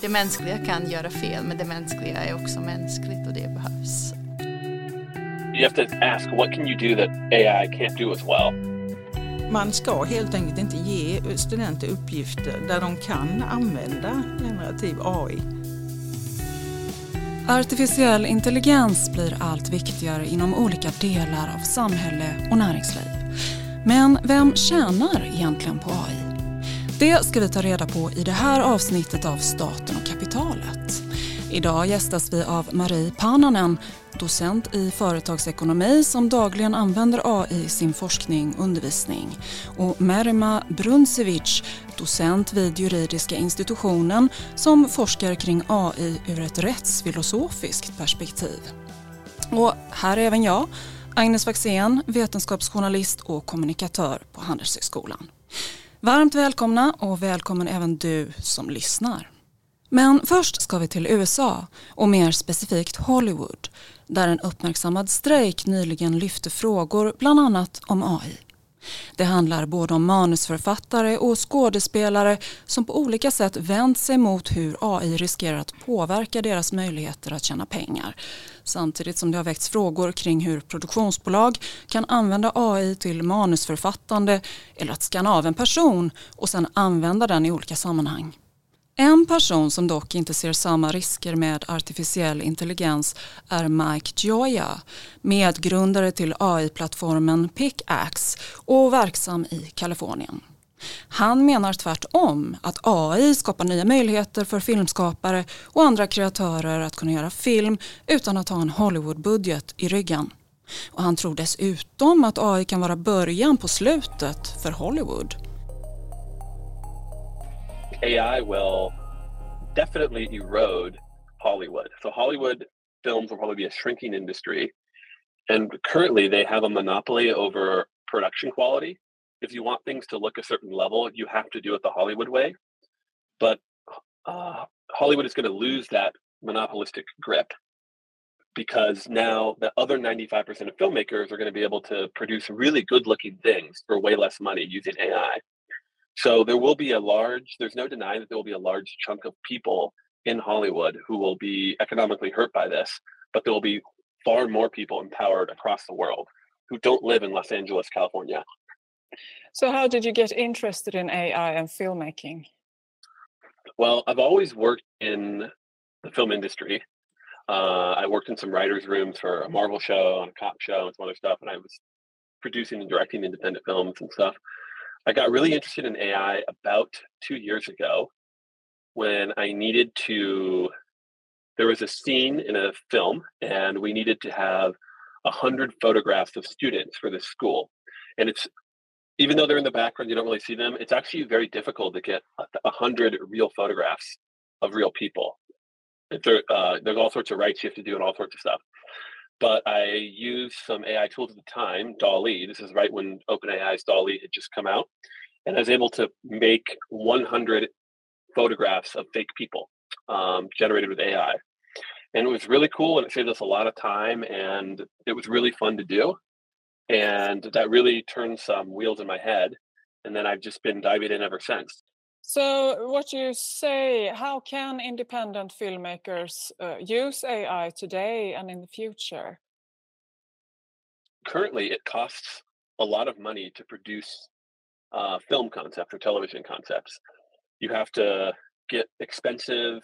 det mänskliga kan göra fel, men det mänskliga är också mänskligt och det behövs. You have to ask what can you do that AI can't do as well? Man ska helt enkelt inte ge studenter uppgifter där de kan använda generativ AI. Artificiell intelligens blir allt viktigare inom olika delar av samhälle och näringsliv. Men vem tjänar egentligen på AI? Det ska vi ta reda på i det här avsnittet av kapitalet. Idag gästas vi av Marie Pananen, docent i företagsekonomi som dagligen använder AI i sin forskning och undervisning. Och Merima Bruncevic, docent vid juridiska institutionen som forskar kring AI ur ett rättsfilosofiskt perspektiv. Och här är även jag, Agnes Waxén, vetenskapsjournalist och kommunikatör på Handelshögskolan. Varmt välkomna och välkommen även du som lyssnar. Men först ska vi till USA och mer specifikt Hollywood där en uppmärksammad strejk nyligen lyfte frågor bland annat om AI. Det handlar både om manusförfattare och skådespelare som på olika sätt vänt sig mot hur AI riskerar att påverka deras möjligheter att tjäna pengar. Samtidigt som det har väckts frågor kring hur produktionsbolag kan använda AI till manusförfattande eller att skanna av en person och sedan använda den i olika sammanhang. En person som dock inte ser samma risker med artificiell intelligens är Mike Gioia, medgrundare till AI-plattformen Pickaxe och verksam i Kalifornien. Han menar tvärtom att AI skapar nya möjligheter för filmskapare och andra kreatörer att kunna göra film utan att ha en Hollywoodbudget i ryggen. Och han tror dessutom att AI kan vara början på slutet för Hollywood. AI will definitely erode Hollywood. So Hollywood films will probably be a shrinking industry. And currently they have a monopoly over production quality. If you want things to look a certain level, you have to do it the Hollywood way. But uh, Hollywood is going to lose that monopolistic grip because now the other 95% of filmmakers are going to be able to produce really good looking things for way less money using AI. So there will be a large, there's no denying that there will be a large chunk of people in Hollywood who will be economically hurt by this, but there will be far more people empowered across the world who don't live in Los Angeles, California. So, how did you get interested in AI and filmmaking? Well, I've always worked in the film industry. Uh, I worked in some writers' rooms for a Marvel show and a cop show and some other stuff, and I was producing and directing independent films and stuff. I got really interested in AI about two years ago when I needed to. There was a scene in a film, and we needed to have a hundred photographs of students for this school. And it's even though they're in the background, you don't really see them. It's actually very difficult to get a hundred real photographs of real people. There, uh, there's all sorts of rights you have to do and all sorts of stuff but I used some AI tools at the time, DALI. This is right when OpenAI's DALI had just come out. And I was able to make 100 photographs of fake people um, generated with AI. And it was really cool and it saved us a lot of time and it was really fun to do. And that really turned some wheels in my head. And then I've just been diving in ever since. So, what you say, how can independent filmmakers uh, use AI today and in the future? Currently, it costs a lot of money to produce uh, film concepts or television concepts. You have to get expensive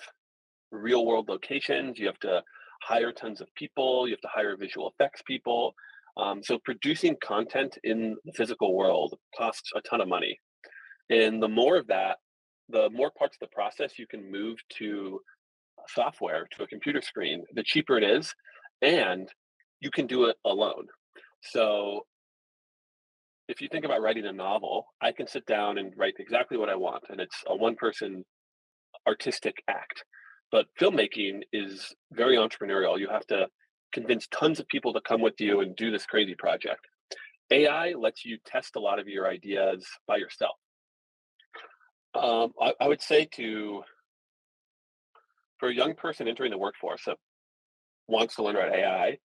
real world locations, you have to hire tons of people, you have to hire visual effects people. Um, so, producing content in the physical world costs a ton of money. And the more of that the more parts of the process you can move to software to a computer screen the cheaper it is and you can do it alone. So if you think about writing a novel i can sit down and write exactly what i want and it's a one person artistic act. But filmmaking is very entrepreneurial. You have to convince tons of people to come with you and do this crazy project. Ai lets you test a lot of your ideas by yourself um, I, I, would say to for a young person entering the workforce that wants to learn about AI,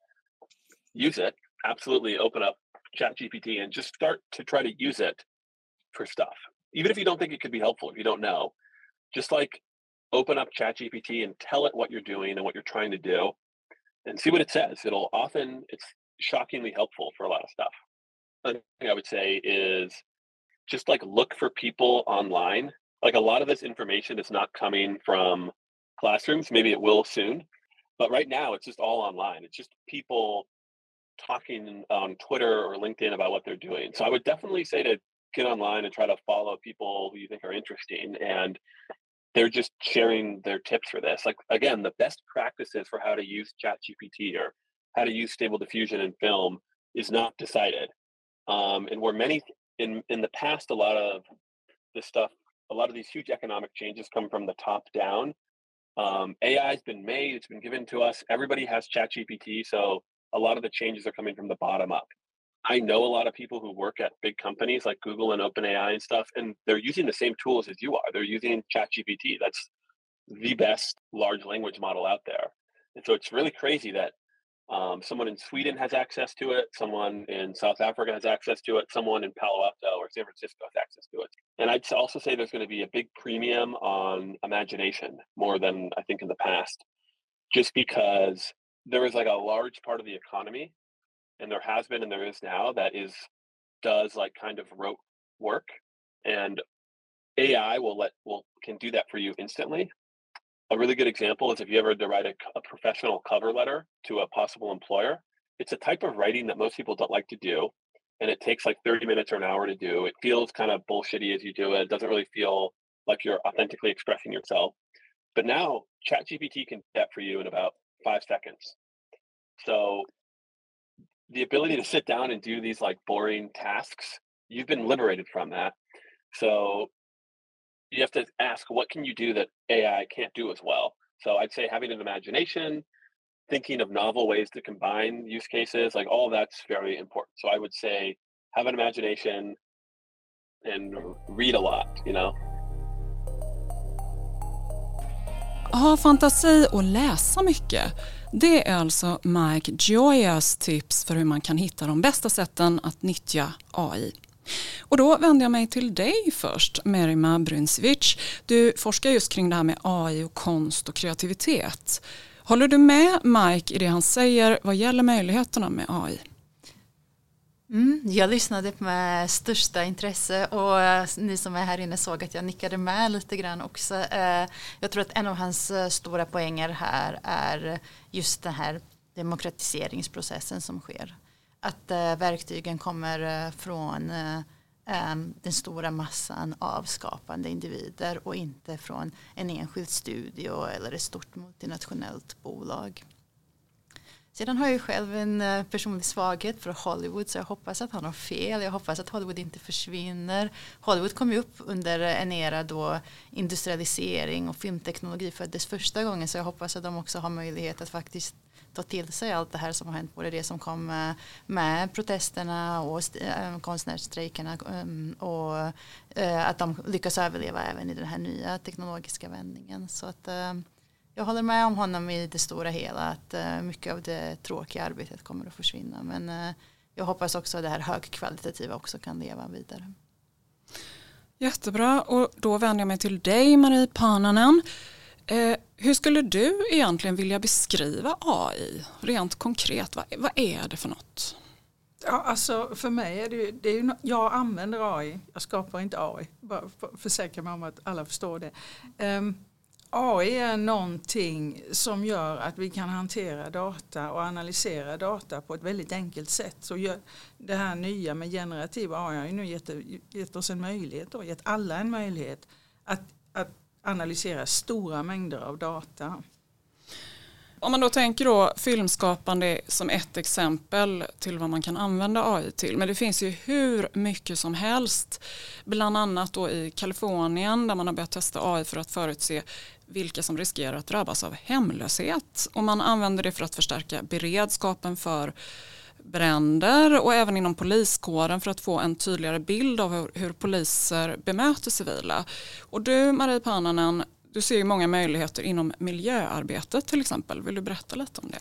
use it. Absolutely, open up Chat GPT and just start to try to use it for stuff. Even if you don't think it could be helpful, if you don't know, just like open up ChatGPT and tell it what you're doing and what you're trying to do and see what it says. It'll often, it's shockingly helpful for a lot of stuff. Another thing I would say is just like look for people online. Like a lot of this information is not coming from classrooms. Maybe it will soon. But right now, it's just all online. It's just people talking on Twitter or LinkedIn about what they're doing. So I would definitely say to get online and try to follow people who you think are interesting and they're just sharing their tips for this. Like again, the best practices for how to use ChatGPT or how to use Stable Diffusion in film is not decided. Um, and where many in in the past, a lot of this stuff, a lot of these huge economic changes come from the top down. Um, AI has been made; it's been given to us. Everybody has ChatGPT, so a lot of the changes are coming from the bottom up. I know a lot of people who work at big companies like Google and OpenAI and stuff, and they're using the same tools as you are. They're using ChatGPT. That's the best large language model out there. And so it's really crazy that um, someone in Sweden has access to it, someone in South Africa has access to it, someone in Palo Alto or San Francisco has access to it. And I'd also say there's going to be a big premium on imagination more than I think in the past, just because there is like a large part of the economy and there has been and there is now that is does like kind of rote work and ai will let will can do that for you instantly. A really good example is if you ever to write a, a professional cover letter to a possible employer it's a type of writing that most people don't like to do and it takes like 30 minutes or an hour to do it feels kind of bullshitty as you do it it doesn't really feel like you're authentically expressing yourself but now ChatGPT can do that for you in about five seconds so the ability to sit down and do these like boring tasks, you've been liberated from that. So you have to ask, what can you do that AI can't do as well? So I'd say having an imagination, thinking of novel ways to combine use cases, like all that's very important. So I would say have an imagination and read a lot, you know? Ha fantasi och läsa mycket. Det är alltså Mike Gioias tips för hur man kan hitta de bästa sätten att nyttja AI. Och då vänder jag mig till dig först, Merima Bruncevic. Du forskar just kring det här med AI och konst och kreativitet. Håller du med Mike i det han säger vad gäller möjligheterna med AI? Mm, jag lyssnade med största intresse och eh, ni som är här inne såg att jag nickade med lite grann också. Eh, jag tror att en av hans eh, stora poänger här är just den här demokratiseringsprocessen som sker. Att verktygen kommer från Ehm, den stora massan av skapande individer och inte från en enskild studio eller ett stort multinationellt bolag. Sedan har jag ju själv en eh, personlig svaghet för Hollywood så jag hoppas att han har fel. Jag hoppas att Hollywood inte försvinner. Hollywood kom ju upp under en era då industrialisering och filmteknologi föddes första gången så jag hoppas att de också har möjlighet att faktiskt ta till sig allt det här som har hänt, både det som kom eh, med protesterna och eh, konstnärsstrejkerna ehm, och att de lyckas överleva även i den här nya teknologiska vändningen. Så att jag håller med om honom i det stora hela att uh, mycket av det tråkiga arbetet kommer att försvinna. Men uh, jag hoppas också att det här högkvalitativa också kan leva vidare. Jättebra och då vänder jag mig till dig Marie Pananen. Eh, hur skulle du egentligen vilja beskriva AI rent konkret? Vad, vad är det för något? Ja, alltså för mig är det ju, det är ju, jag använder AI, jag skapar inte AI, bara försäkra mig om att alla förstår det. Um, AI är någonting som gör att vi kan hantera data och analysera data på ett väldigt enkelt sätt. Så det här nya med generativ AI har ju nu gett, gett oss en möjlighet, och gett alla en möjlighet att, att analysera stora mängder av data. Om man då tänker då filmskapande som ett exempel till vad man kan använda AI till. Men det finns ju hur mycket som helst. Bland annat då i Kalifornien där man har börjat testa AI för att förutse vilka som riskerar att drabbas av hemlöshet. Och man använder det för att förstärka beredskapen för bränder och även inom poliskåren för att få en tydligare bild av hur, hur poliser bemöter civila. Och du Marie Pananen, du ser ju många möjligheter inom miljöarbetet till exempel. Vill du berätta lite om det?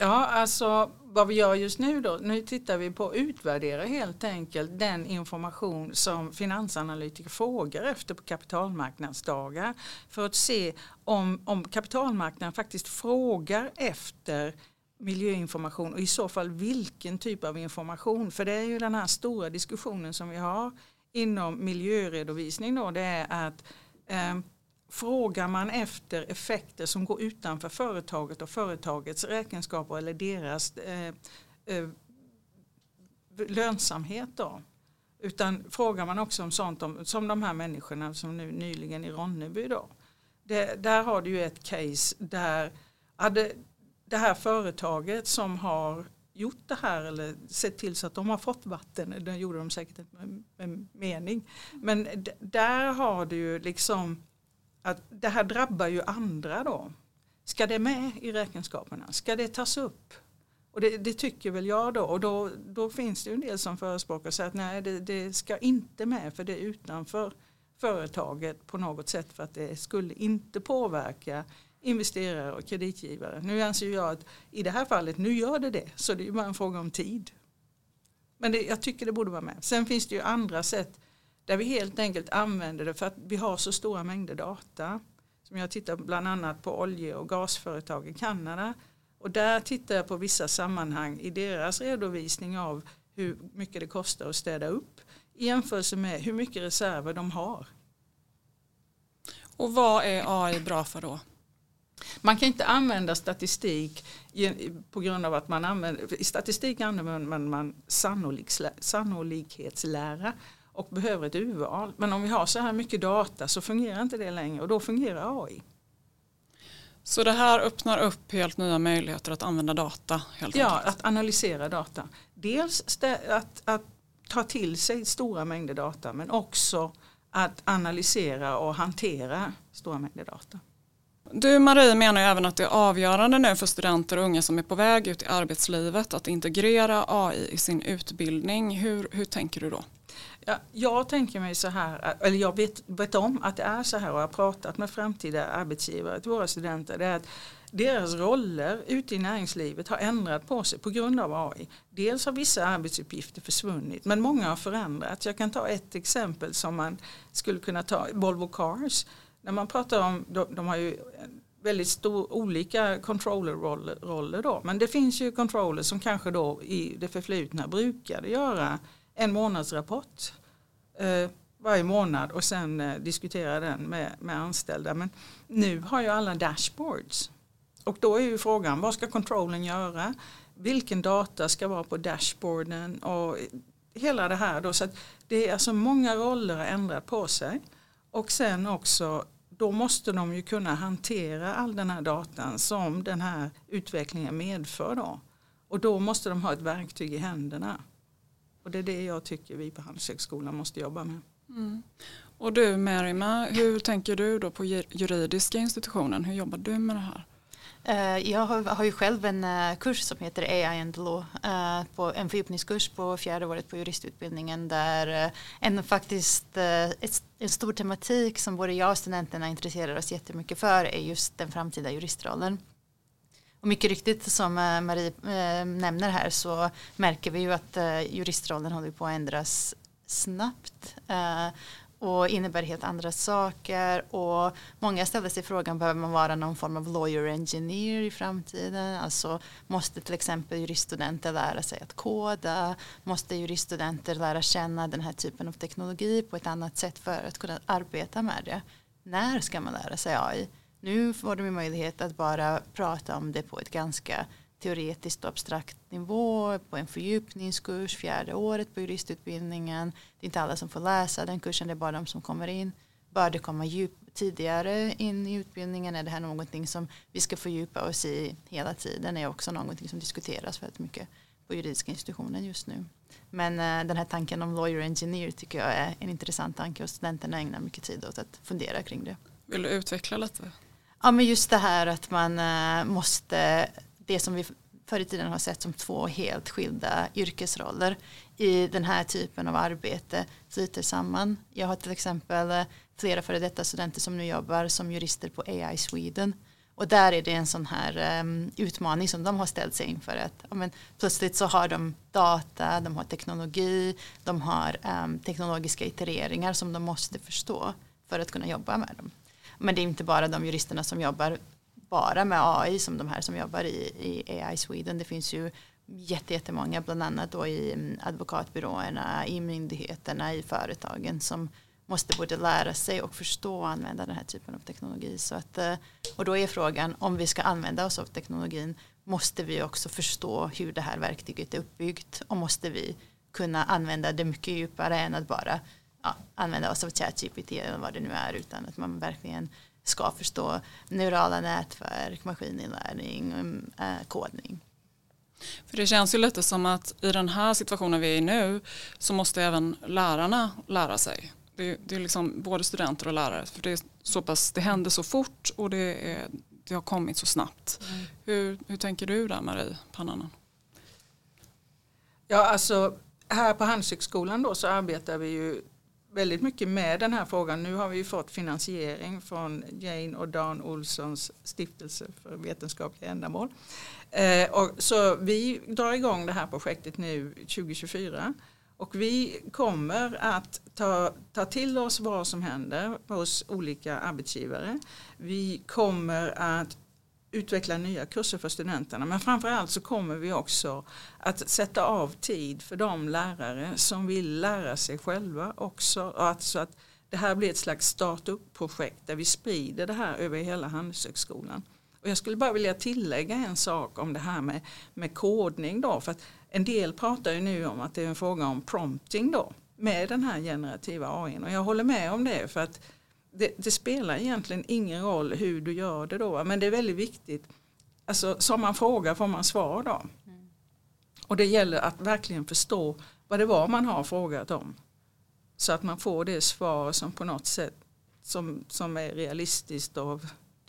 Ja, alltså vad vi gör just nu då, nu tittar vi på att utvärdera helt enkelt den information som finansanalytiker frågar efter på kapitalmarknadsdagar för att se om, om kapitalmarknaden faktiskt frågar efter miljöinformation och i så fall vilken typ av information. För det är ju den här stora diskussionen som vi har inom miljöredovisning då, det är att eh, frågar man efter effekter som går utanför företaget och företagets räkenskaper eller deras eh, eh, lönsamhet då. Utan frågar man också om sånt om, som de här människorna som nu nyligen i Ronneby då. Det, där har du ju ett case där hade det här företaget som har gjort det här eller sett till så att de har fått vatten, det gjorde de säkert med, med mening. Men där har du ju liksom att det här drabbar ju andra då. Ska det med i räkenskaperna? Ska det tas upp? Och det, det, tycker väl jag då och då, då finns det ju en del som förespråkar sig att nej det, det, ska inte med för det är utanför företaget på något sätt för att det skulle inte påverka investerare och kreditgivare. Nu anser jag att i det här fallet, nu gör det det, så det är ju bara en fråga om tid. Men det, jag tycker det borde vara med. Sen finns det ju andra sätt där vi helt enkelt använder det för att vi har så stora mängder data. Som jag tittar bland annat på olje och gasföretag i Kanada. Och där tittar jag på vissa sammanhang i deras redovisning av hur mycket det kostar att städa upp i jämförelse med hur mycket reserver de har. Och vad är AI bra för då? Man kan inte använda statistik på grund av att man använder, i statistik använder man, sannolikhetslära och behöver ett urval. Men om vi har så här mycket data så fungerar inte det längre och då fungerar AI. Så det här öppnar upp helt nya möjligheter att använda data? Helt ja, enkelt. att analysera data. Dels att, att ta till sig stora mängder data men också att analysera och hantera stora mängder data. Du Marie menar ju även att det är avgörande nu för studenter och unga som är på väg ut i arbetslivet att integrera AI i sin utbildning. Hur, hur tänker du då? Ja, jag tänker mig så här, eller jag vet, vet om att det är så här och har pratat med framtida arbetsgivare till våra studenter. Det är att deras roller ute i näringslivet har ändrat på sig på grund av AI. Dels har vissa arbetsuppgifter försvunnit men många har förändrats. Jag kan ta ett exempel som man skulle kunna ta, Volvo Cars. När man pratar om, de, de har ju väldigt stor, olika controllerroller då. Men det finns ju controllers som kanske då i det förflutna brukade göra en månadsrapport eh, varje månad och sen eh, diskutera den med, med anställda. Men nu har ju alla dashboards. Och då är ju frågan vad ska kontrollen göra? Vilken data ska vara på dashboarden? Och hela det här då. Så att det är alltså många roller har ändrat på sig. Och sen också då måste de ju kunna hantera all den här datan som den här utvecklingen medför. Då. Och då måste de ha ett verktyg i händerna. Och det är det jag tycker vi på Handelshögskolan måste jobba med. Mm. Och du Merima, hur tänker du då på juridiska institutionen? Hur jobbar du med det här? Eh, jag har ju själv en eh, kurs som heter AI and Law, eh, på en fördjupningskurs på fjärde året på juristutbildningen där en faktiskt en stor tematik som både jag och studenterna intresserar oss jättemycket för är just den framtida juristrollen. Och mycket riktigt som eh, Marie eh, nämner här så märker vi ju att eh, juristrollen håller på att ändras snabbt och innebär helt andra saker. Och många ställer sig frågan behöver man vara någon form av lawyer engineer i framtiden? Alltså måste till exempel juriststudenter lära sig att koda? Måste juriststudenter lära känna den här typen av teknologi på ett annat sätt för att kunna arbeta med det? När ska man lära sig AI nu får de möjlighet att bara prata om det på ett ganska teoretiskt och abstrakt nivå på en fördjupningskurs fjärde året på juristutbildningen. Det är inte alla som får läsa den kursen, det är bara de som kommer in. Bör det komma djup, tidigare in i utbildningen? Är det här någonting som vi ska fördjupa oss i hela tiden? Det är också någonting som diskuteras väldigt mycket på juridiska institutionen just nu. Men eh, den här tanken om lawyer engineer tycker jag är en intressant tanke och studenterna ägnar mycket tid åt att fundera kring det. Vill du utveckla lite? Ja men just det här att man eh, måste det som vi förr i tiden har sett som två helt skilda yrkesroller i den här typen av arbete flyter samman. Jag har till exempel eh, flera före detta studenter som nu jobbar som jurister på AI Sweden Och där är det en sån här um, utmaning som de har ställt sig inför. Att, ja, men, plötsligt så har de data, de har teknologi, de har um, teknologiska itereringar som de måste förstå för att kunna jobba med dem. Men det är inte bara de juristerna som jobbar bara med AI som de här som jobbar i, i AI Sweden. Det finns ju jättemånga, bland annat då i mm, advokatbyråerna, i myndigheterna, i företagen som måste både lära sig och förstå och använda den här typen av teknologi. Så att, eh, och då är frågan om vi ska använda oss av teknologin måste vi också förstå hur det här verktyget är uppbyggt och måste vi kunna använda det mycket djupare än att bara ja, använda oss av ChatGPT eller vad det nu är utan att man verkligen ska förstå neurala nätverk, maskininlärning, äh, kodning. För det känns ju lite som att i den här situationen vi är i nu så måste även lärarna lära sig. Det, det är liksom både studenter och lärare för det, är så pass, det händer så fort och det, är, det har kommit så snabbt. Mm. Hur, hur tänker du där Marie Pannanen? Ja alltså här på Handelshögskolan då så arbetar vi ju väldigt mycket med den här frågan. Nu har vi fått finansiering från Jane och Dan Olssons stiftelse för vetenskapliga ändamål. Eh, och så vi drar igång det här projektet nu 2024 och vi kommer att ta, ta till oss vad som händer hos olika arbetsgivare. Vi kommer att utveckla nya kurser för studenterna. Men framförallt så kommer vi också att sätta av tid för de lärare som vill lära sig själva också. Alltså att det här blir ett slags startup-projekt där vi sprider det här över hela Handelshögskolan. Och jag skulle bara vilja tillägga en sak om det här med, med kodning då. För att en del pratar ju nu om att det är en fråga om prompting då med den här generativa AI. Och jag håller med om det för att det, det, spelar egentligen ingen roll hur du gör det då. Men det är väldigt viktigt. Alltså som man frågar får man svar då. Mm. Och det gäller att verkligen förstå vad det var man har frågat om. Så att man får det svar som på något sätt som, som är realistiskt och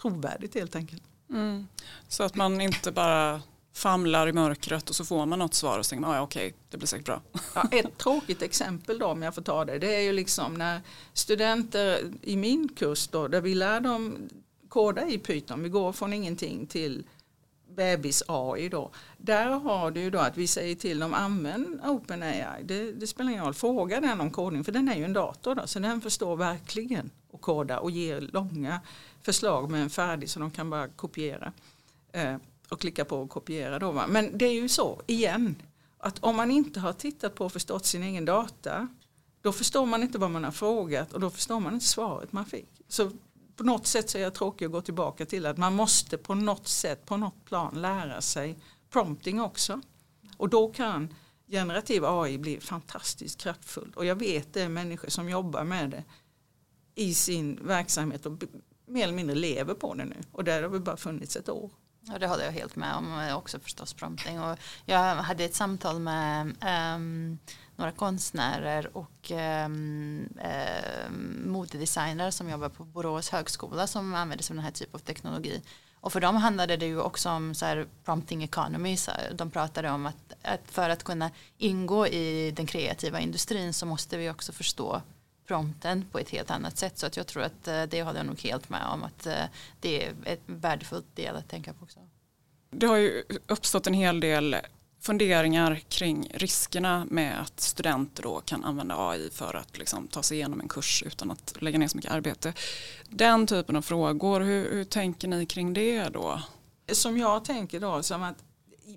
trovärdigt helt enkelt. Mm. Så att man inte bara famlar i mörkret och så får man något svar och så tänker man ah, ja, okej, det blir säkert bra. Ja, ett tråkigt exempel då om jag får ta det, det är ju liksom när studenter i min kurs då, där vi lär dem koda i Python, vi går från ingenting till bebis AI då. Där har du ju då att vi säger till dem använd OpenAI. Det, det spelar ingen roll, fråga den om kodning för den är ju en dator då, så den förstår verkligen att koda och ger långa förslag med en färdig så de kan bara kopiera. Eh, och klicka på och kopiera. Då, va? Men det är ju så, igen, att om man inte har tittat på och förstått sin egen data då förstår man inte vad man har frågat och då förstår man inte svaret man fick. Så på något sätt så är jag tråkig att gå tillbaka till att man måste på något sätt, på något plan lära sig prompting också. Och då kan generativ AI bli fantastiskt kraftfull. Och jag vet det är människor som jobbar med det i sin verksamhet och mer eller mindre lever på det nu. Och där har vi bara funnits ett år. Och det håller jag helt med om, eh, också förstås prompting. Och jag hade ett samtal med um, några konstnärer och um, um, modedesignare som jobbar på Borås högskola som använder sig av den här typen av teknologi. Och för dem handlade det ju också om så här, prompting economy. Så här, de pratade om att, att för att kunna ingå i den kreativa industrin så måste vi också förstå prompten på ett helt annat sätt. Så att jag tror att eh, det håller jag nog helt med om att eh, det är ett värdefullt del att tänka på också. Det har ju uppstått en hel del funderingar kring riskerna med att studenter då kan använda AI för att liksom ta sig igenom en kurs utan att lägga ner så mycket arbete. Den typen av frågor, hur, hur tänker ni kring det då? Som jag tänker då, som att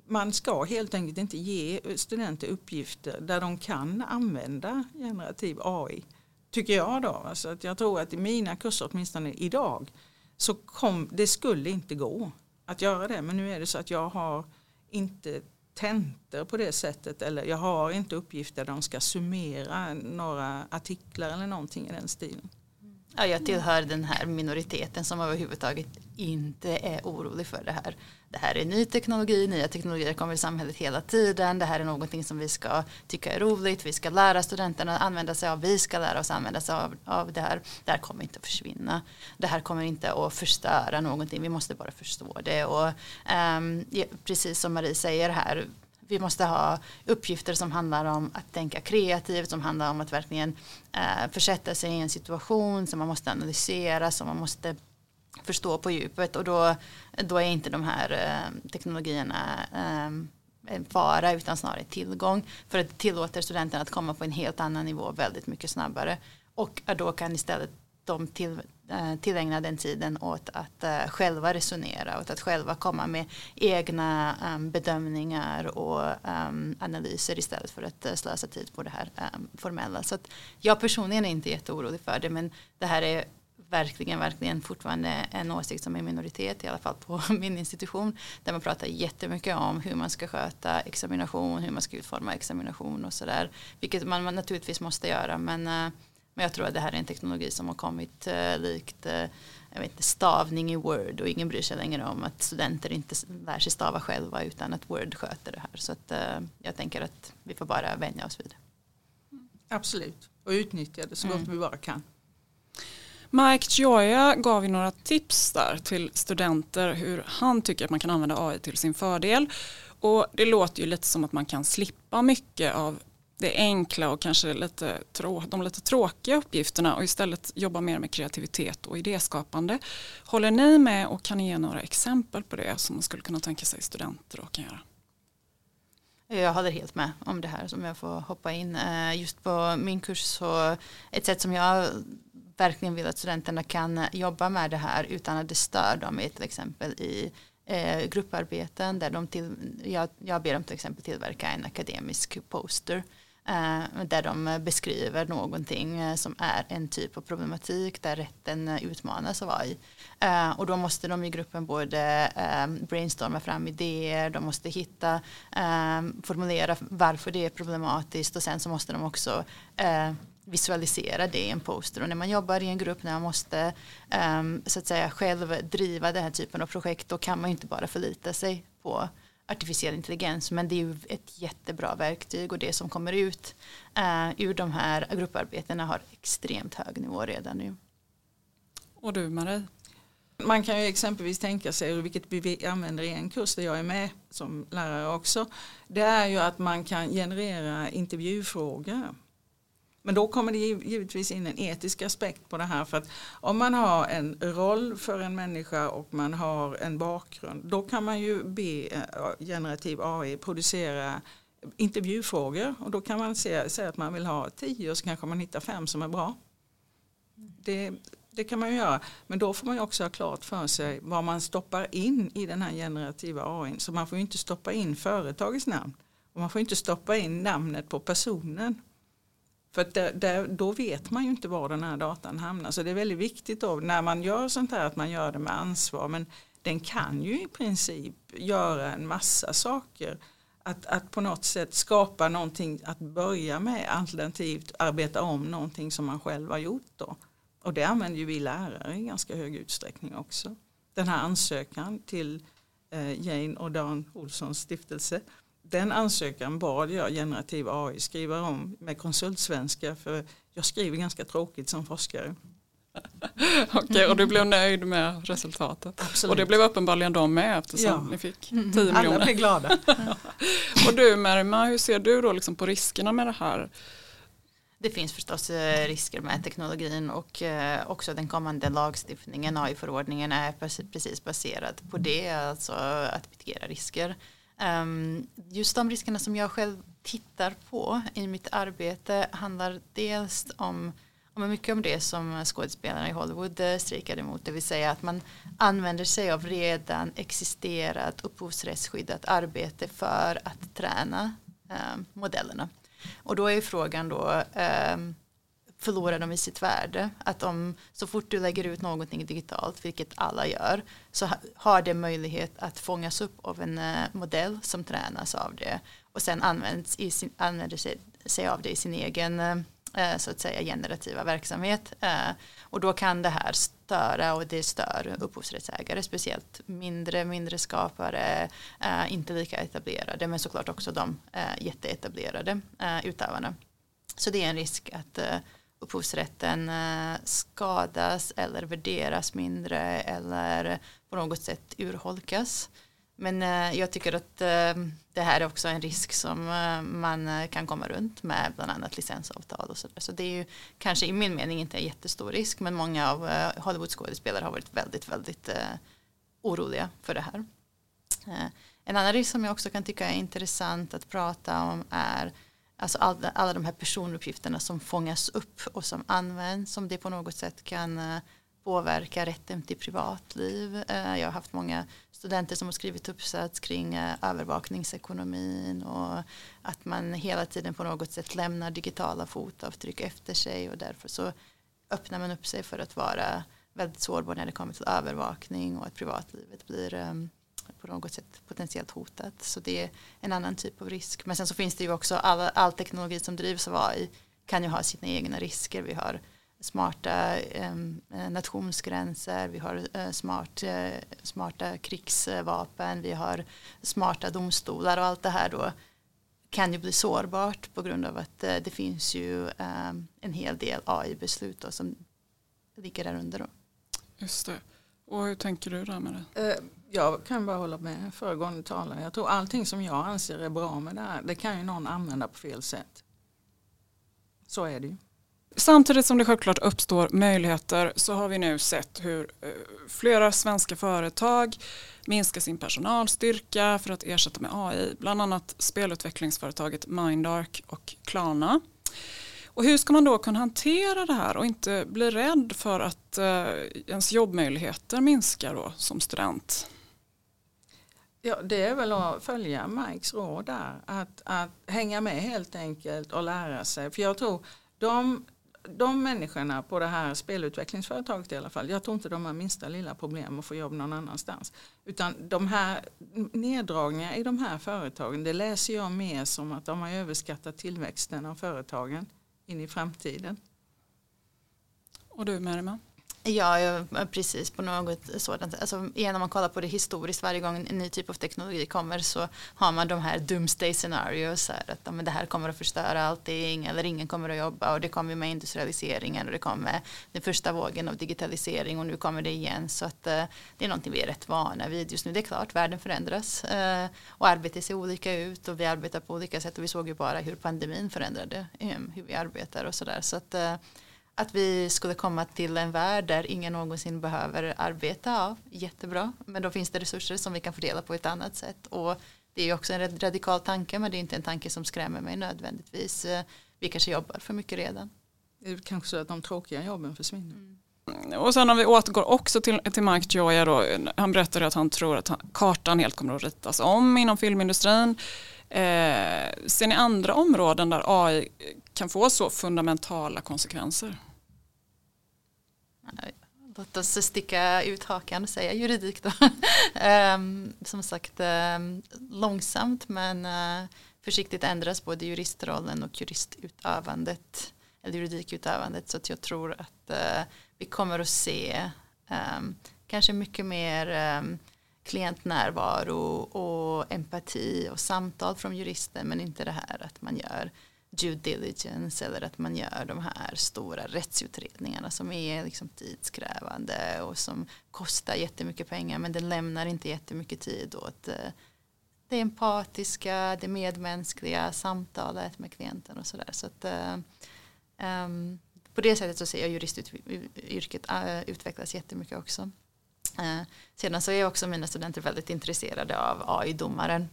man ska helt enkelt inte ge studenter uppgifter där de kan använda generativ AI. Tycker jag då. Alltså att jag tror att i mina kurser, åtminstone idag, så kom, det skulle inte gå att göra det. Men nu är det så att jag har inte tentor på det sättet eller jag har inte uppgifter där de ska summera några artiklar eller någonting i den stilen. Ja, jag tillhör den här minoriteten som överhuvudtaget inte är orolig för det här. Det här är ny teknologi, nya teknologier kommer i samhället hela tiden. Det här är någonting som vi ska tycka är roligt. Vi ska lära studenterna att använda sig av. Vi ska lära oss använda sig av, av det här. Det här kommer inte att försvinna. Det här kommer inte att förstöra någonting. Vi måste bara förstå det. Och, um, precis som Marie säger här, vi måste ha uppgifter som handlar om att tänka kreativt, som handlar om att verkligen eh, försätta sig i en situation som man måste analysera, som man måste förstå på djupet. Och då, då är inte de här eh, teknologierna eh, en fara utan snarare tillgång. För att det tillåter studenterna att komma på en helt annan nivå väldigt mycket snabbare. Och då kan istället de till, eh, tillägna den tiden åt att eh, själva resonera och att själva komma med egna ehm, bedömningar och ehm, analyser istället för att eh, slösa tid på det här ehm, formella. Så att jag personligen är inte jätteorolig för det men det här är verkligen, verkligen fortfarande en åsikt som är minoritet i alla fall på min institution där man pratar jättemycket om hur man ska sköta examination, hur man ska utforma examination och sådär. Vilket man, man naturligtvis måste göra men, men jag tror att det här är en teknologi som har kommit uh, likt uh, jag vet inte, stavning i Word och ingen bryr sig längre om att studenter inte lär sig stava själva utan att Word sköter det här. Så att, jag tänker att vi får bara vänja oss vid det. Absolut, och utnyttja det så gott mm. vi bara kan. Mike Gioia gav ju några tips där till studenter hur han tycker att man kan använda AI till sin fördel. Och det låter ju lite som att man kan slippa mycket av det enkla och kanske lite de lite tråkiga uppgifterna och istället jobba mer med kreativitet och idéskapande. Håller ni med och kan ni ge några exempel på det som man skulle kunna tänka sig studenter och kan göra? Jag håller helt med om det här som jag får hoppa in. Eh, just på min kurs så ett sätt som jag verkligen vill att studenterna kan jobba med det här utan att det stör dem är till exempel i eh, grupparbeten där de till, jag, jag ber dem till exempel tillverka en akademisk poster Eh, där de beskriver någonting eh, som är en typ av problematik där rätten eh, utmanas av AI. Och då måste de i gruppen både brainstorma fram idéer, de måste hitta, formulera varför det är problematiskt och sen så måste de också visualisera det i en poster och när man jobbar i en grupp när man måste så att säga själv driva den här typen av projekt då kan man inte bara förlita sig på artificiell intelligens men det är ju ett jättebra verktyg och det som kommer ut uh, ur de här grupparbetena har extremt hög nivå redan nu. Och du Marie? Man kan ju exempelvis tänka sig, vilket vi använder i en kurs där jag är med som lärare också, det är ju att man kan generera intervjufrågor men då kommer det givetvis in en etisk aspekt på det här. För att om man har en roll för en människa och man har en bakgrund. Då kan man ju be eh, generativ AI producera intervjufrågor. Och då kan man säga, säga att man vill ha tio och så kanske man hittar fem som är bra. Det, det kan man ju göra. Men då får man ju också ha klart för sig vad man stoppar in i den här generativa AI. Så man får ju inte stoppa in företagets namn. Och man får inte stoppa in namnet på personen. För där, där, då vet man ju inte var den här datan hamnar. Så det är väldigt viktigt då när man gör sånt här att man gör det med ansvar. Men den kan ju i princip göra en massa saker. Att, att på något sätt skapa någonting att börja med alternativt arbeta om någonting som man själv har gjort då. Och det använder ju vi lärare i ganska hög utsträckning också. Den här ansökan till eh, Jane och Dan Olssons stiftelse den ansökan bad jag generativ AI skriva om med konsultsvenska för jag skriver ganska tråkigt som forskare. Okej, okay, och du blev nöjd med resultatet? Absolut. Och det blev uppenbarligen de med eftersom ja. ni fick 10 miljoner. Alla blev glada. och du Merima, hur ser du då liksom på riskerna med det här? Det finns förstås eh, risker med teknologin och eh, också den kommande lagstiftningen, AI-förordningen är precis baserad på det, alltså att mitigera risker. Um, just de riskerna som jag själv tittar på i mitt arbete handlar dels om, men mycket om det som skådespelarna i Hollywood eh, strejkade emot, det vill säga att man använder sig av redan existerat upphovsrättsskyddat arbete för att träna eh, modellerna. Och då är frågan då eh, förlorar de i sitt värde. Att om så fort du lägger ut någonting digitalt, vilket alla gör, så har det möjlighet att fångas upp av en eh, modell som tränas av det och sen används i sin, använder sig, sig av det i sin egen eh, eh, så att säga generativa verksamhet. Och då kan det här störa och det stör upphovsrättsägare, speciellt mindre, mindre skapare, inte lika etablerade, men såklart också de jätteetablerade utövarna. Så det är en risk att upphovsrätten eh, skadas eller värderas mindre eller på något sätt urholkas. Men eh, jag tycker att eh, det här är också en risk som man kan komma runt med bland annat licensavtal och sådär. Så det är ju kanske i min mening inte en jättestor risk men många av Hollywood-skådespelare har varit väldigt, väldigt oroliga för det här. En annan risk som jag också kan tycka är intressant att prata om är alltså alla, alla de här personuppgifterna som fångas upp och som används som det på något sätt kan eh, påverka rätten till privatliv. Eh, jag har haft många studenter som har skrivit uppsats kring eh, övervakningsekonomin och att man hela tiden på något sätt lämnar digitala fotavtryck efter sig och därför så öppnar man upp sig för att vara väldigt sårbar när det kommer till övervakning och att privatlivet blir på något sätt potentiellt hotat. Så det är en annan typ av risk. Men sen så finns det ju också all, all teknologi som drivs av AI kan ju ha sina egna risker. Vi har smarta eh, nationsgränser, vi har eh, smart, eh, smarta krigsvapen, vi har smarta domstolar och allt det här då kan ju bli sårbart på grund av att eh, det finns ju ehm, en hel del AI-beslut som ligger där under. Då. Just det. Och hur tänker du där med det? Jag kan bara hålla med föregående talare. Jag tror allting som jag anser är bra med det här, det kan ju någon använda på fel sätt. Så är det ju. Samtidigt som det självklart uppstår möjligheter så har vi nu sett hur eh, flera svenska företag minskar sin personalstyrka för att ersätta med AI. Bland annat spelutvecklingsföretaget Mindark och Klarna. Och hur ska man då kunna hantera det här och inte bli rädd för att eh, ens jobbmöjligheter minskar då som student? Ja, det är väl att följa Mikes råd där. Att, att hänga med helt enkelt och lära sig. För jag tror de de människorna på det här spelutvecklingsföretaget i alla fall, jag tror inte de har minsta lilla problem att få jobb någon annanstans. Utan de här neddragningarna i de här företagen, det läser jag mer som att de har överskattat tillväxten av företagen in i framtiden. Och du Merima? Ja, precis på något sådant. Alltså, igen, om man kollar på det historiskt, varje gång en ny typ av teknologi kommer så har man de här doomsday scenarios. Här, att men det här kommer att förstöra allting eller ingen kommer att jobba och det kommer med industrialiseringen och det kommer den första vågen av digitalisering och nu kommer det igen. Så att eh, det är någonting vi är rätt vana vid just nu. Det är klart, världen förändras eh, och arbetet ser olika ut och vi arbetar på olika sätt och vi såg ju bara hur pandemin förändrade ehm, hur vi arbetar och sådär. Så att eh, att vi skulle komma till en värld där ingen någonsin behöver arbeta, ja, jättebra. Men då finns det resurser som vi kan fördela på ett annat sätt. Och det är också en radikal tanke men det är inte en tanke som skrämmer mig nödvändigtvis. Vi kanske jobbar för mycket redan. Det är kanske så att de tråkiga jobben försvinner. Mm. Och sen om vi återgår också till, till Mike Joya då, han berättade att han tror att han, kartan helt kommer att ritas om inom filmindustrin. Eh, ser ni andra områden där AI kan få så fundamentala konsekvenser? Låt oss sticka ut hakan och säga juridik då. Ehm, som sagt ehm, långsamt men eh, försiktigt ändras både juristrollen och juristutövandet eller juridikutövandet så att jag tror att uh, vi kommer att se um, kanske mycket mer um, klientnärvaro och empati och samtal från jurister men inte det här att man gör due diligence eller att man gör de här stora rättsutredningarna som är liksom tidskrävande och som kostar jättemycket pengar men det lämnar inte jättemycket tid åt eh, det empatiska, det medmänskliga samtalet med klienten och sådär. Så att um, på det sättet så ser jag juristyrket uh, utvecklas jättemycket också. Uh, sedan så är också mina studenter väldigt intresserade av AI-domaren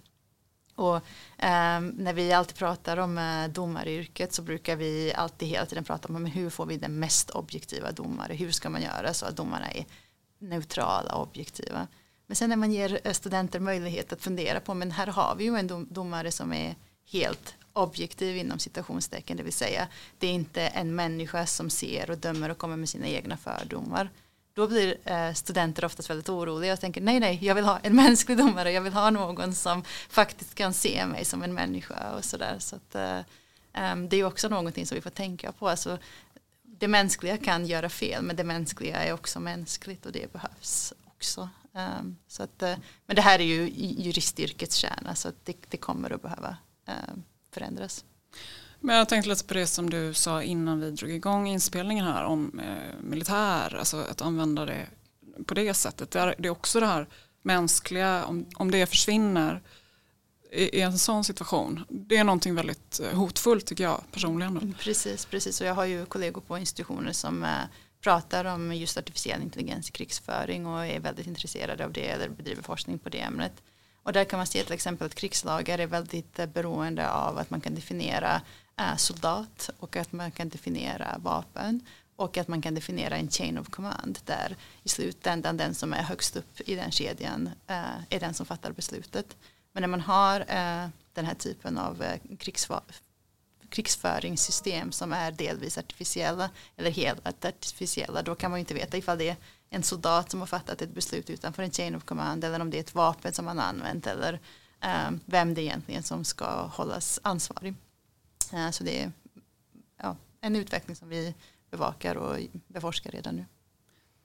och eh, när vi alltid pratar om eh, domaryrket så brukar vi alltid hela tiden prata om hur får vi den mest objektiva domare? Hur ska man göra så att domarna är neutrala och objektiva? Men sen när man ger eh, studenter möjlighet att fundera på men här har vi ju en dom domare som är helt objektiv inom citationstecken, det vill säga det är inte en människa som ser och dömer och kommer med sina egna fördomar då blir eh, studenter oftast väldigt oroliga och tänker nej nej jag vill ha en mänsklig domare jag vill ha någon som faktiskt kan se mig som en människa och sådär. Så att eh, ehm, det är också någonting som vi får tänka på. Alltså, det mänskliga kan göra fel men det mänskliga är också mänskligt och det behövs också. Eh, så att, eh, men det här är ju juristyrkets kärna så att det, det kommer att behöva ehm, förändras. Men jag tänkte lite på det som du sa innan vi drog igång inspelningen här om eh, militär, alltså att använda det på det sättet. Det är, det är också det här mänskliga, om, om det försvinner i, i en sån situation. Det är någonting väldigt eh, hotfullt tycker jag personligen. Mm, precis, precis och jag har ju kollegor på institutioner som eh, pratar om just artificiell intelligens i krigsföring och är väldigt intresserade av det eller bedriver forskning på det ämnet. Och där kan man se till exempel att krigslagar är väldigt eh, beroende av att man kan definiera eh, soldat och att man kan definiera vapen och att man kan definiera en chain of command där i slutändan den som är högst upp i den kedjan eh, är den som fattar beslutet. Men när man har den här typen av krigsföringssystem som är delvis artificiella eller helt artificiella då kan man ju inte veta ifall det är en soldat som har fattat ett beslut utanför en chain of command eller om det är ett vapen som man har använt eller um, vem det är egentligen som ska hållas ansvarig. Uh, så det är ja, en utveckling som vi bevakar och beforskar redan nu.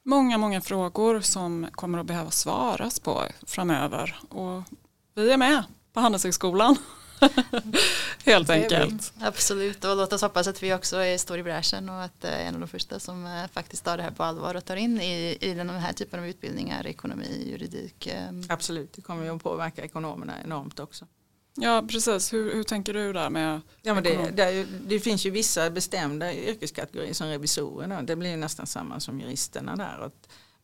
Många, många frågor som kommer att behöva svaras på framöver och vi är med på Handelshögskolan Helt enkelt. Absolut och låt oss hoppas att vi också är stor i bräschen och att är en av de första som eh, faktiskt tar det här på allvar och tar in i, i den här typen av utbildningar, ekonomi, juridik. Ehm. Absolut, det kommer ju att påverka ekonomerna enormt också. Ja precis, hur, hur tänker du där med ja, men det, det, det, finns ju vissa bestämda yrkeskategorier som revisorerna, det blir nästan samma som juristerna där.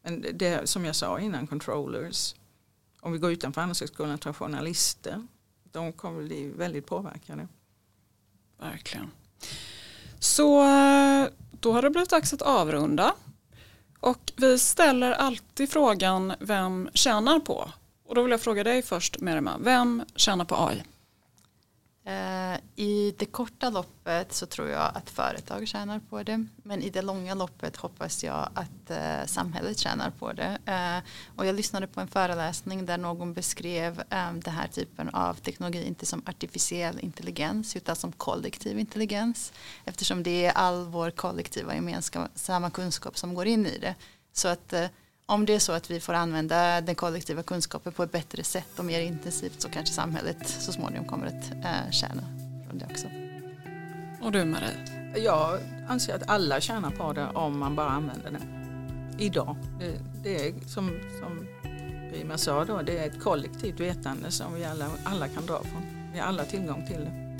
Men det som jag sa innan, controllers, om vi går utanför Handelshögskolan, tror journalister, de kommer bli väldigt påverkade. Verkligen. Så då har det blivit dags att avrunda. Och vi ställer alltid frågan vem tjänar på? Och då vill jag fråga dig först Merima, vem tjänar på AI? Eh, I det korta loppet så tror jag att företag tjänar på det. Men i det långa loppet hoppas jag att eh, samhället tjänar på det. Eh, och jag lyssnade på en föreläsning där någon beskrev eh, den här typen av teknologi inte som artificiell intelligens utan som kollektiv intelligens. Eftersom det är all vår kollektiva gemensamma kunskap som går in i det. Så att eh, om det är så att vi får använda den kollektiva kunskapen på ett bättre sätt och mer intensivt så kanske samhället så småningom kommer att äh, tjäna från det också. Och du Marie? Jag anser att alla tjänar på det om man bara använder det. Idag. Det, det är som, som Rima sa då, det är ett kollektivt vetande som vi alla, alla kan dra från. Vi har alla tillgång till det.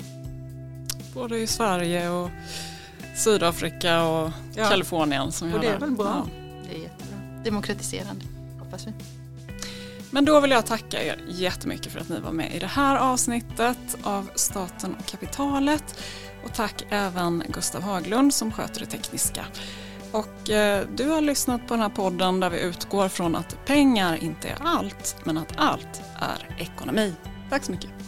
Både i Sverige och Sydafrika och ja. Kalifornien. Som vi och det är väl bra. Ja. Det är jättebra demokratiserande, hoppas vi. Men då vill jag tacka er jättemycket för att ni var med i det här avsnittet av Staten och kapitalet. Och tack även Gustav Haglund som sköter det tekniska. Och eh, du har lyssnat på den här podden där vi utgår från att pengar inte är allt, men att allt är ekonomi. Tack så mycket.